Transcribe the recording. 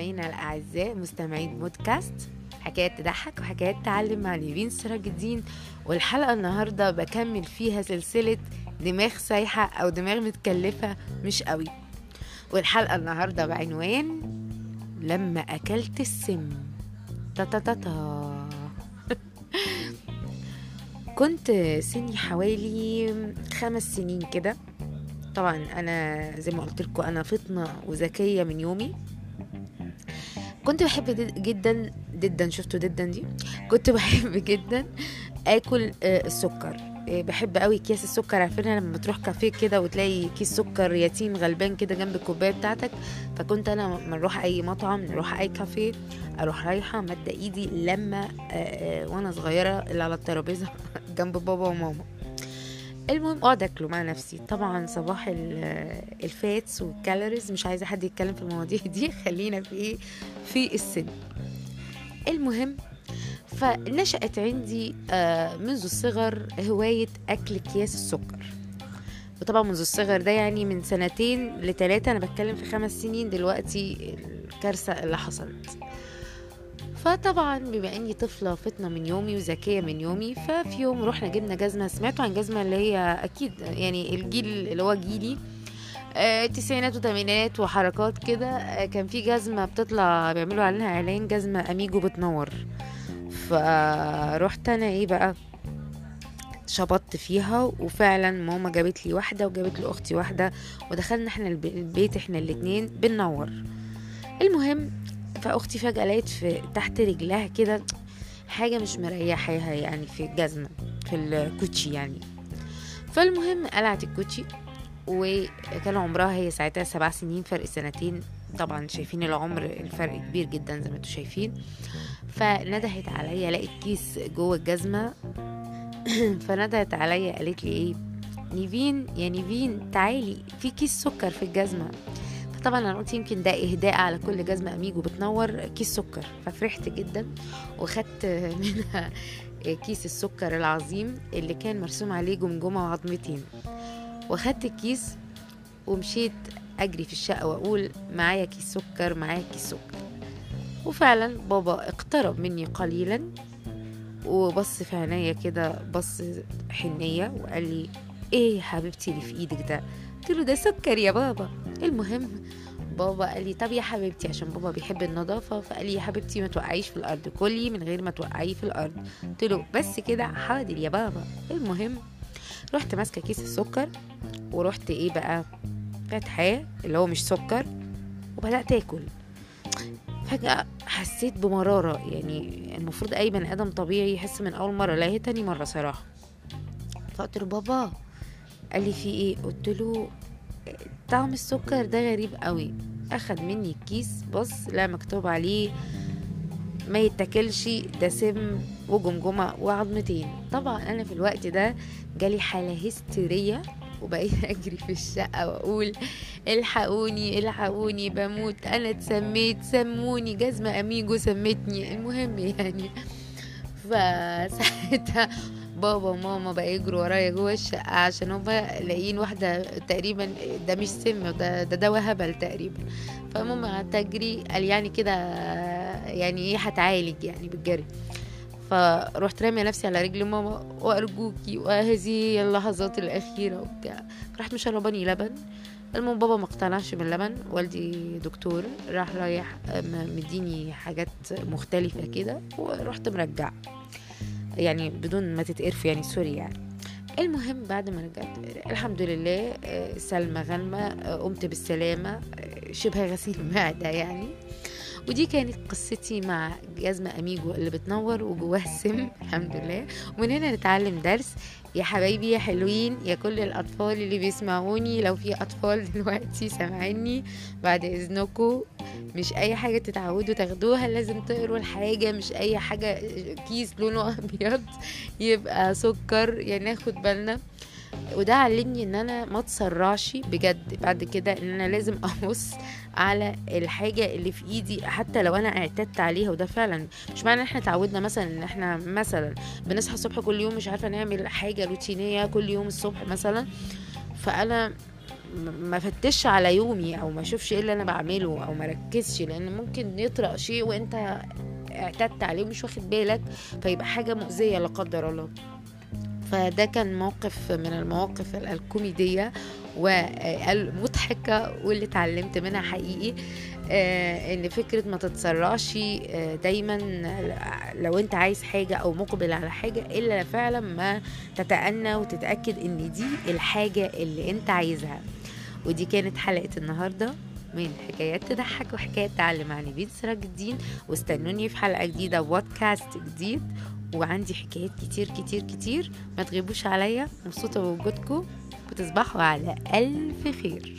مستمعينا الأعزاء مستمعين بودكاست. حكايات تضحك وحكايات تعلم مع نيفين سراج الدين. والحلقة النهاردة بكمل فيها سلسلة دماغ سايحة أو دماغ متكلفة مش قوي. والحلقة النهاردة بعنوان لما أكلت السم. تا تا تا تا. كنت سني حوالي خمس سنين كده. طبعا أنا زي ما قلت لكم أنا فطنة وذكية من يومي. كنت بحب جدا جدا شفتوا جدا دي؟ كنت بحب جدا آكل آه، السكر. آه، بحب قوي أكياس السكر عارفينها لما بتروح كافيه كده وتلاقي كيس سكر يتيم غلبان كده جنب الكوباية بتاعتك؟ فكنت أنا لما نروح أي مطعم نروح أي كافيه أروح رايحة مادة إيدي لما آه، وأنا صغيرة اللي على الترابيزة جنب بابا وماما. المهم اقعد اكله مع نفسي. طبعا صباح ال- ال fats وال calories مش عايزة حد يتكلم في المواضيع دي خلينا في إيه؟ في السن. المهم فنشأت عندي آه، منذ الصغر هواية أكل أكياس السكر. وطبعا منذ الصغر ده يعني من سنتين لتلاتة أنا بتكلم في خمس سنين دلوقتي الكارثة اللي حصلت. فطبعا بما إني طفلة فطنه من يومي وذكية من يومي ففي يوم رحنا جبنا جزمة سمعتوا عن جزمة اللي هي أكيد يعني الجيل اللي هو جيلي آه، تسعينات وثمانينات وحركات كده آه، كان في جزمة بتطلع بيعملوا عليها إعلان جزمة أميجو بتنور. فرحت أنا إيه بقى شبطت فيها وفعلا ماما جابت لي واحدة وجابت لاختي واحدة ودخلنا إحنا الب- البيت إحنا الاتنين بننور. المهم فأختي فجأة لقيت في تحت رجلها كده حاجة مش مريحاها يعني في الجزمة في الكوتشي يعني. فالمهم قلعت الكوتشي وكان عمرها هي ساعتها سبع سنين فرق سنتين. طبعا شايفين العمر الفرق كبير جدا زي ما أنتوا شايفين. فندهت عليا لقيت كيس جوه الجزمة. فندهت عليا قالت لي إيه؟ نيفين يا نيفين تعالي في كيس سكر في الجزمة. فطبعا أنا قلت يمكن ده إهداء على كل جزمة اميجو بتنور كيس سكر ففرحت جدا وخدت منها كيس السكر العظيم اللي كان مرسوم عليه جمجمه وعظمتين. واخدت الكيس ومشيت أجري في الشقة وأقول معايا كيس سكر معايا كيس سكر. وفعلا بابا اقترب مني قليلا وبص في عينيا كده بص حنية وقال لي إيه حبيبتي اللي في إيدك ده؟ قلت له ده سكر يا بابا. المهم بابا قال لي طب يا حبيبتي عشان بابا بيحب النظافة فقال لي يا حبيبتي ما توقعيش في الأرض كلي من غير ما توقعيه في الأرض. قلت له بس كده حاضر يا بابا. المهم رحت ماسكة كيس السكر ورحت إيه بقى فاتحاه اللي هو مش سكر وبدأت آكل. فجأة حسيت بمرارة يعني المفروض أي بني آدم طبيعي يحس من أول مرة لا هي تاني مرة صراحة. فقلت له بابا. قال لي في إيه؟ قلت له طعم السكر ده غريب قوي. أخد مني الكيس بص لا مكتوب عليه ما يتاكلش ده سم وجمجمة وعظمتين. طبعا أنا في الوقت ده جالي حالة هستيرية وبقيت أجري في الشقة وأقول إلحقوني إلحقوني بموت أنا اتسميت سموني جزمة أميجو سمتني. المهم يعني. فساعتها بابا وماما بقى يجروا ورايا جوه الشقة عشان هما لاقيين واحدة تقريبا ده مش سم ده ده دواء هبل تقريبا. فالمهم قعدت أجري قال يعني كده يعني إيه هتعالج يعني بالجري. فروحت رامية نفسي على رجل ماما وأرجوكي وهذه اللحظات الأخيرة وبتاع. رحت مشرباني لبن. المهم بابا ما اقتنعش باللبن. والدي دكتور راح رايح مديني حاجات مختلفة كده ورحت مرجعه يعني بدون ما تتقرف يعني سوري يعني. المهم بعد ما رجعت الحمد لله آه، سلمى غنمة آه، قمت بالسلامة آه، شبه غسيل معدة يعني. ودي كانت قصتي مع جزمة أميجو اللي بتنور وجواها السم الحمد لله. ومن هنا نتعلم درس. يا حبايبي يا حلوين يا كل الأطفال اللي بيسمعوني. لو في أطفال دلوقتي سامعيني. بعد إذنكم مش أي حاجة تتعودوا تاخدوها لازم تقروا الحاجة مش أي حاجة كيس لونه أبيض يبقى سكر يعني ناخد بالنا. وده علمني إن أنا ما اتسرعش بجد. بعد كده إن أنا لازم أبص على الحاجة اللي في إيدي حتى لو أنا اعتدت عليها. وده فعلا مش معنى إن إحنا اتعودنا مثلا إن إحنا مثلا بنصحى الصبح كل يوم مش عارفة نعمل حاجة روتينية كل يوم الصبح مثلا. فأنا ما فتش على يومي أو ما اشوفش إيه اللي أنا بعمله أو ما ركزش لأن ممكن يطرق شيء وانت اعتدت عليه ومش واخد بالك فيبقى حاجة مؤذية لا قدر الله. فده كان موقف من المواقف ال- الكوميدية والمضحكة واللي اتعلمت منها حقيقي آه، إن فكرة ما تتسرعش آه، دايما لو أنت عايز حاجة أو مقبل على حاجة إلا فعلا ما تتأنى وتتأكد إن دي الحاجة اللي أنت عايزها. ودي كانت حلقة النهاردة من حكايات تضحك وحكايات تعلم عن نبيل سراج الدين واستنوني في حلقة جديدة بودكاست جديد. وعندي حكايات كتير كتير كتير. ما تغيبوش عليا. مبسوطة بوجودكم. وتصبحوا على ألف خير.